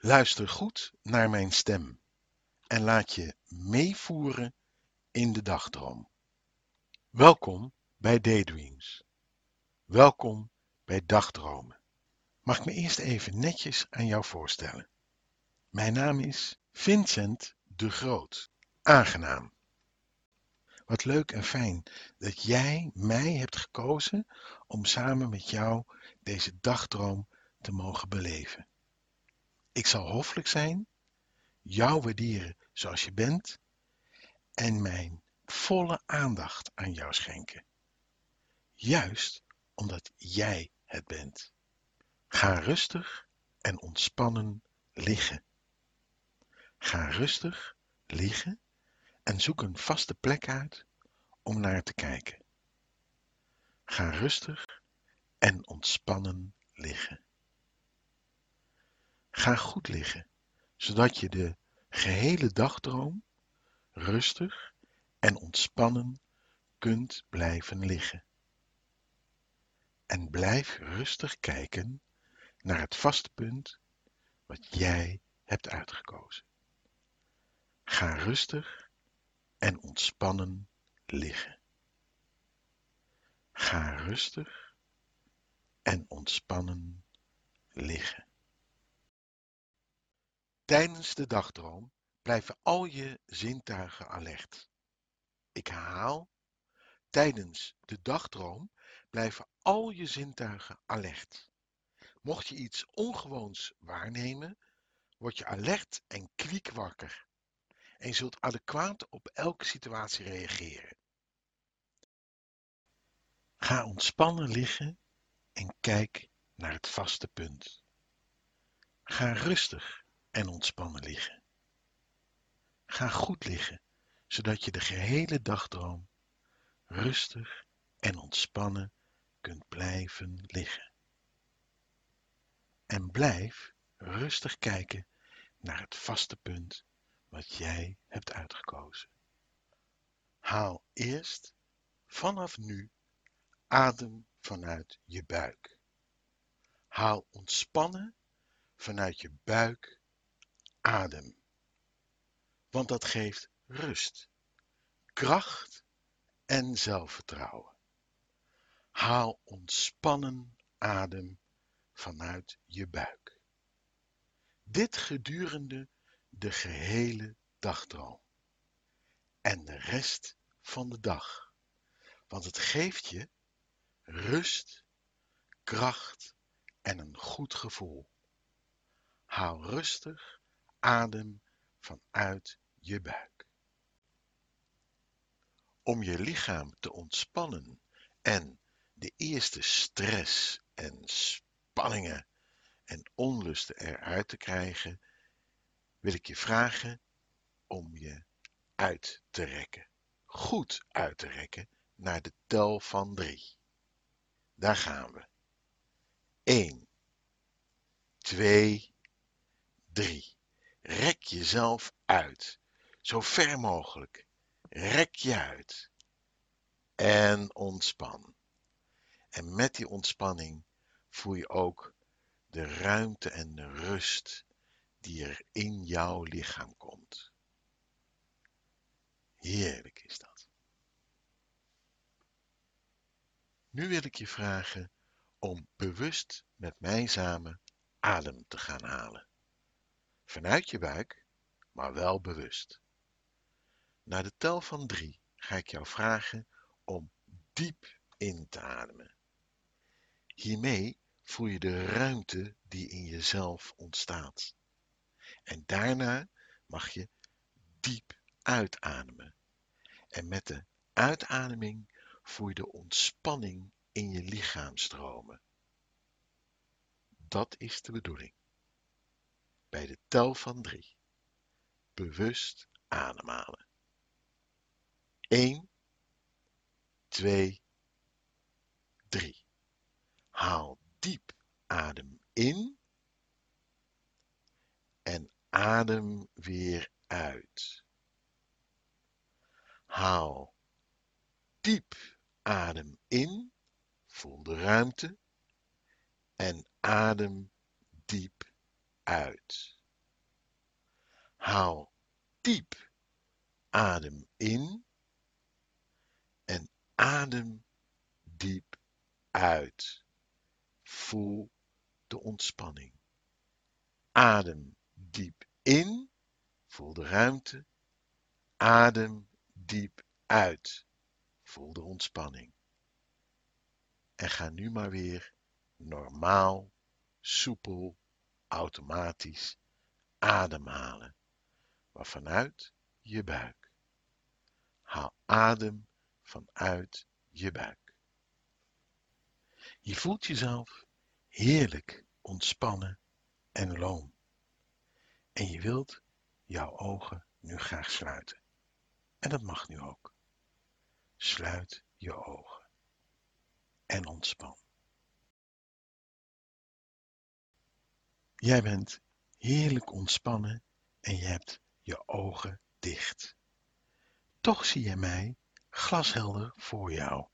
Luister goed naar mijn stem en laat je meevoeren in de dagdroom. Welkom bij Daydreams. Welkom bij Dagdromen. Mag ik me eerst even netjes aan jou voorstellen? Mijn naam is Vincent de Groot. Aangenaam. Wat leuk en fijn dat jij mij hebt gekozen om samen met jou deze dagdroom te mogen beleven. Ik zal hoffelijk zijn, jou waarderen zoals je bent en mijn volle aandacht aan jou schenken. Juist omdat jij het bent. Ga rustig en ontspannen liggen. Ga rustig liggen en zoek een vaste plek uit om naar te kijken. Ga rustig en ontspannen liggen. Ga goed liggen, zodat je de gehele dagdroom rustig en ontspannen kunt blijven liggen. En blijf rustig kijken naar het vaste punt wat jij hebt uitgekozen. Ga rustig en ontspannen liggen. Ga rustig en ontspannen liggen. Tijdens de dagdroom blijven al je zintuigen alert. Ik herhaal, tijdens de dagdroom blijven al je zintuigen alert. Mocht je iets ongewoons waarnemen, word je alert en kwiekwakker en zult adequaat op elke situatie reageren. Ga ontspannen liggen en kijk naar het vaste punt. Ga rustig en ontspannen liggen. Ga goed liggen, zodat je de gehele dagdroom rustig en ontspannen kunt blijven liggen. En blijf rustig kijken naar het vaste punt wat jij hebt uitgekozen. Haal eerst vanaf nu adem vanuit je buik. Haal ontspannen vanuit je buik adem. Want dat geeft rust, kracht en zelfvertrouwen. Haal ontspannen adem vanuit je buik. Dit gedurende de gehele dagdroom en de rest van de dag, want het geeft je rust, kracht en een goed gevoel. Haal rustig adem vanuit je buik. Om je lichaam te ontspannen en de eerste stress en spanningen en onlusten eruit te krijgen, wil ik je vragen om je uit te rekken. Goed uit te rekken naar de tel van drie. Daar gaan we. 1, 2, 3. Rek jezelf uit. Zo ver mogelijk. Rek je uit. En ontspan. En met die ontspanning voel je ook de ruimte en de rust die er in jouw lichaam komt. Heerlijk is dat. Nu wil ik je vragen om bewust met mij samen adem te gaan halen. Vanuit je buik, maar wel bewust. Na de tel van drie ga ik jou vragen om diep in te ademen. Hiermee voel je de ruimte die in jezelf ontstaat. En daarna mag je diep uitademen. En met de uitademing voel je de ontspanning in je lichaam stromen. Dat is de bedoeling. Bij de tel van drie. Bewust ademhalen. 1, 2, 3. Haal diep adem in en adem weer uit. Haal diep adem in, voel de ruimte en adem diep uit. Haal diep adem in en adem diep uit. Voel de ontspanning. Adem diep in, voel de ruimte. Adem diep uit, voel de ontspanning. En ga nu maar weer normaal, soepel, automatisch ademhalen, maar vanuit je buik. Haal adem vanuit je buik. Je voelt jezelf heerlijk ontspannen en loom. En je wilt jouw ogen nu graag sluiten. En dat mag nu ook. Sluit je ogen en ontspan. Jij bent heerlijk ontspannen en je hebt je ogen dicht. Toch zie je mij glashelder voor jou.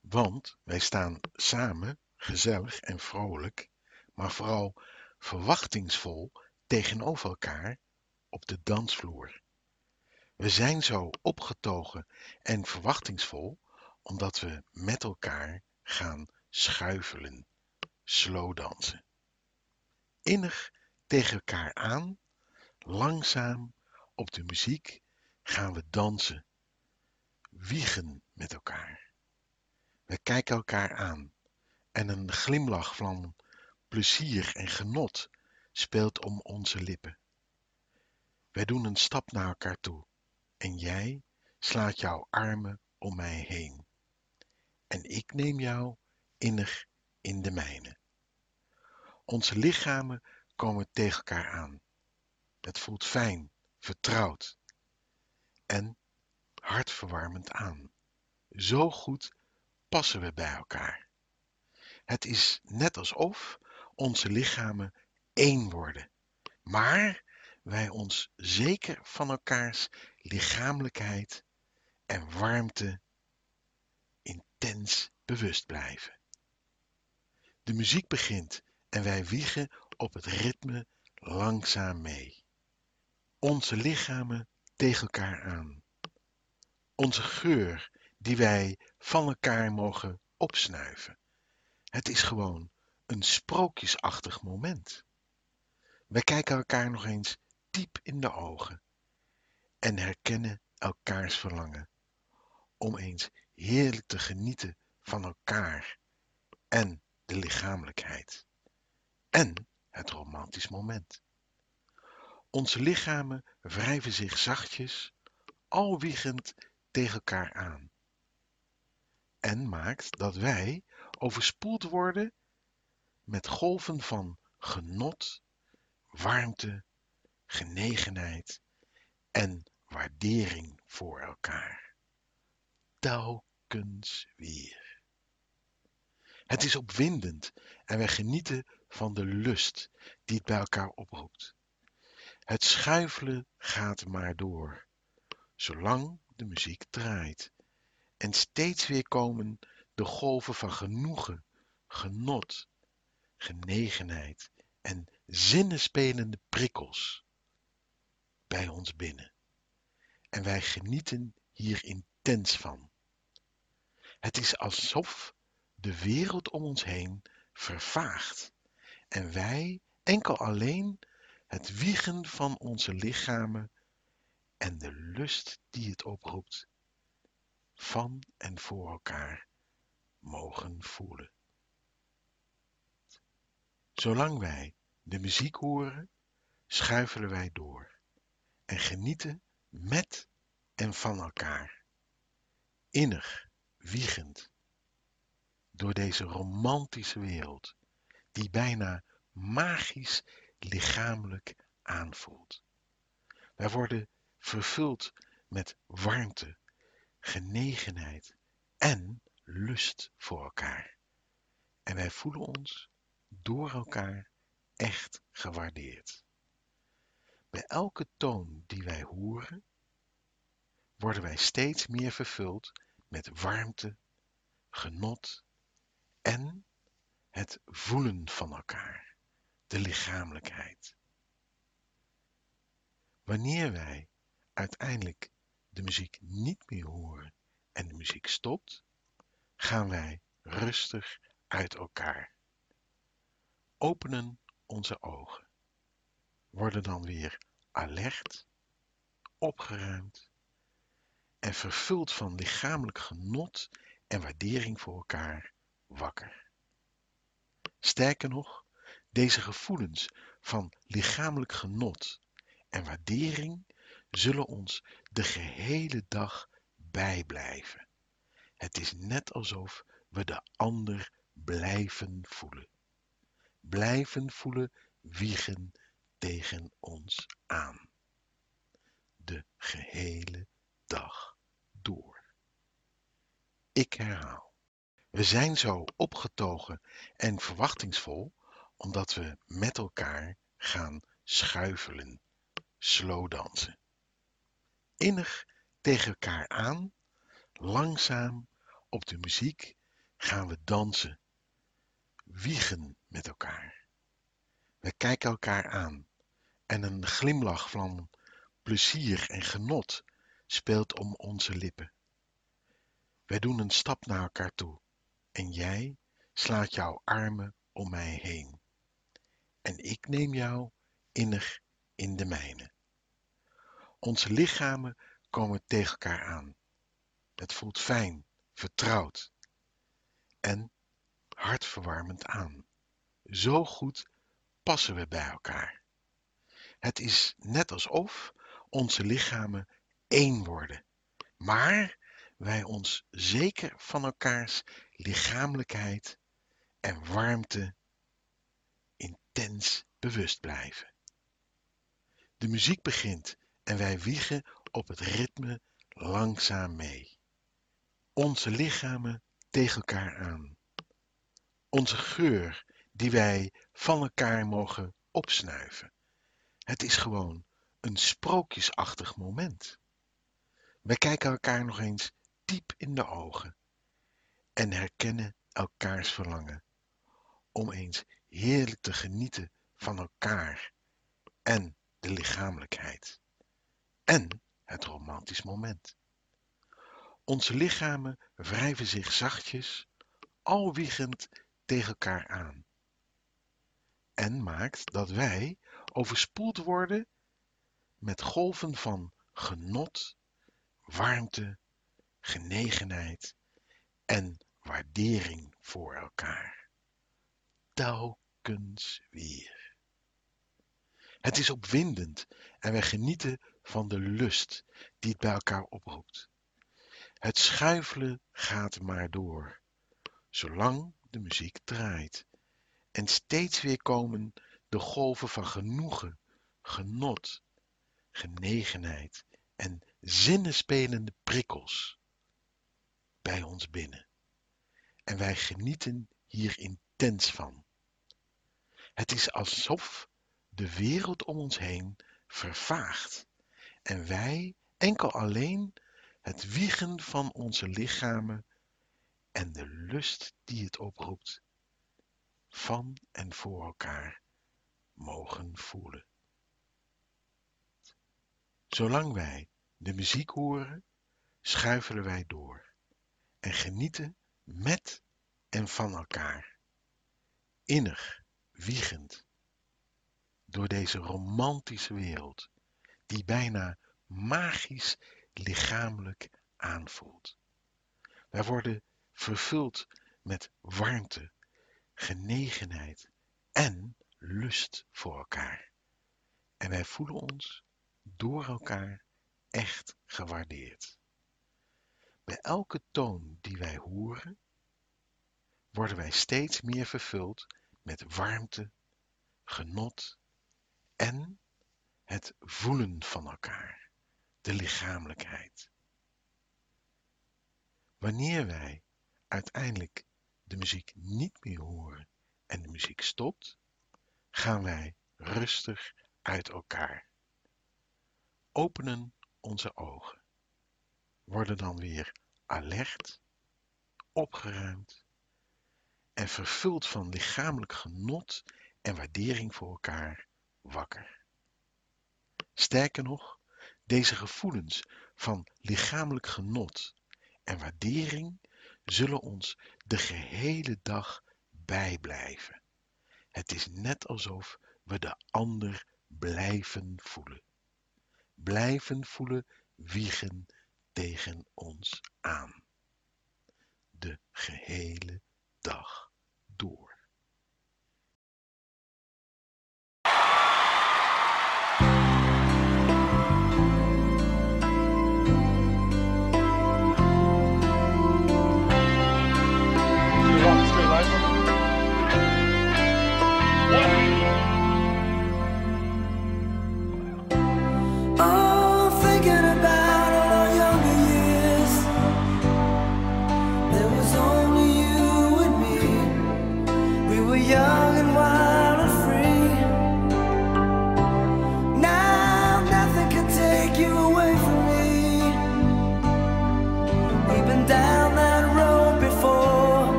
Want wij staan samen, gezellig en vrolijk, maar vooral verwachtingsvol tegenover elkaar op de dansvloer. We zijn zo opgetogen en verwachtingsvol omdat we met elkaar gaan schuifelen, slowdansen. Innig tegen elkaar aan, langzaam op de muziek gaan we dansen, wiegen met elkaar. We kijken elkaar aan en een glimlach van plezier en genot speelt om onze lippen. Wij doen een stap naar elkaar toe en jij slaat jouw armen om mij heen. En ik neem jou innig in de mijne. Onze lichamen komen tegen elkaar aan. Het voelt fijn, vertrouwd en hartverwarmend aan. Zo goed passen we bij elkaar. Het is net alsof onze lichamen één worden, maar wij ons zeker van elkaars lichamelijkheid en warmte intens bewust blijven. De muziek begint en wij wiegen op het ritme langzaam mee. Onze lichamen tegen elkaar aan. Onze geur die wij van elkaar mogen opsnuiven. Het is gewoon een sprookjesachtig moment. Wij kijken elkaar nog eens diep in de ogen en herkennen elkaars verlangen om eens heerlijk te genieten van elkaar en de lichamelijkheid en het romantisch moment. Onze lichamen wrijven zich zachtjes, al wiegend tegen elkaar aan en maakt dat wij overspoeld worden met golven van genot, warmte, genegenheid en waardering voor elkaar. Telkens weer. Het is opwindend en wij genieten van de lust die het bij elkaar oproept. Het schuifelen gaat maar door, zolang de muziek draait. En steeds weer komen de golven van genoegen, genot, genegenheid en zinnenspelende prikkels bij ons binnen. En wij genieten hier intens van. Het is alsof de wereld om ons heen vervaagt en wij enkel alleen het wiegen van onze lichamen en de lust die het oproept van en voor elkaar mogen voelen. Zolang wij de muziek horen, schuifelen wij door en genieten met en van elkaar. Innig, wiegend, door deze romantische wereld, die bijna magisch lichamelijk aanvoelt. Wij worden vervuld met warmte, genegenheid en lust voor elkaar. En wij voelen ons door elkaar echt gewaardeerd. Bij elke toon die wij horen, worden wij steeds meer vervuld met warmte, genot en het voelen van elkaar. de lichamelijkheid. Wanneer wij uiteindelijk de muziek niet meer horen en de muziek stopt, gaan wij rustig uit elkaar. Openen onze ogen, worden dan weer alert, opgeruimd en vervuld van lichamelijk genot en waardering voor elkaar wakker. Sterker nog, deze gevoelens van lichamelijk genot en waardering zullen ons de gehele dag bijblijven. Het is net alsof we de ander blijven voelen. Blijven voelen wiegen tegen ons aan. De gehele dag door. Ik herhaal. We zijn zo opgetogen en verwachtingsvol omdat we met elkaar gaan schuifelen, slow dansen. Innig tegen elkaar aan, langzaam op de muziek gaan we dansen, wiegen met elkaar. We kijken elkaar aan en een glimlach van plezier en genot speelt om onze lippen. Wij doen een stap naar elkaar toe en jij slaat jouw armen om mij heen. En ik neem jou innig in de mijne. Onze lichamen komen tegen elkaar aan. Het voelt fijn, vertrouwd en hartverwarmend aan. Zo goed passen we bij elkaar. Het is net alsof onze lichamen één worden, maar wij ons zeker van elkaars lichamelijkheid en warmte intens bewust blijven. De muziek begint en wij wiegen op het ritme langzaam mee. Onze lichamen tegen elkaar aan. Onze geur die wij van elkaar mogen opsnuiven. Het is gewoon een sprookjesachtig moment. Wij kijken elkaar nog eens diep in de ogen en herkennen elkaars verlangen om eens heerlijk te genieten van elkaar en de lichamelijkheid en het romantisch moment. Onze lichamen wrijven zich zachtjes, al wiegend tegen elkaar aan en maakt dat wij overspoeld worden met golven van genot, warmte, genegenheid en waardering voor elkaar. Telkens weer. Het is opwindend en wij genieten van de lust die het bij elkaar oproept. Het schuifelen gaat maar door, zolang de muziek draait. En steeds weer komen de golven van genoegen, genot, genegenheid en zinnenspelende prikkels bij ons binnen. En wij genieten hier intens van. Het is alsof de wereld om ons heen vervaagt en wij enkel alleen het wiegen van onze lichamen en de lust die het oproept van en voor elkaar mogen voelen. Zolang wij de muziek horen, schuifelen wij door en genieten met en van elkaar, innig, wiegend, door deze romantische wereld, die bijna magisch lichamelijk aanvoelt. Wij worden vervuld met warmte, genegenheid en lust voor elkaar. En wij voelen ons door elkaar echt gewaardeerd. Bij elke toon die wij horen, worden wij steeds meer vervuld met warmte, genot en het voelen van elkaar, de lichamelijkheid. Wanneer wij uiteindelijk de muziek niet meer horen en de muziek stopt, gaan wij rustig uit elkaar. Openen onze ogen, worden dan weer alert, opgeruimd en vervuld van lichamelijk genot en waardering voor elkaar wakker. Sterker nog, deze gevoelens van lichamelijk genot en waardering zullen ons de gehele dag bijblijven. Het is net alsof we de ander blijven voelen. Blijven voelen wiegen tegen ons aan. De gehele dag door.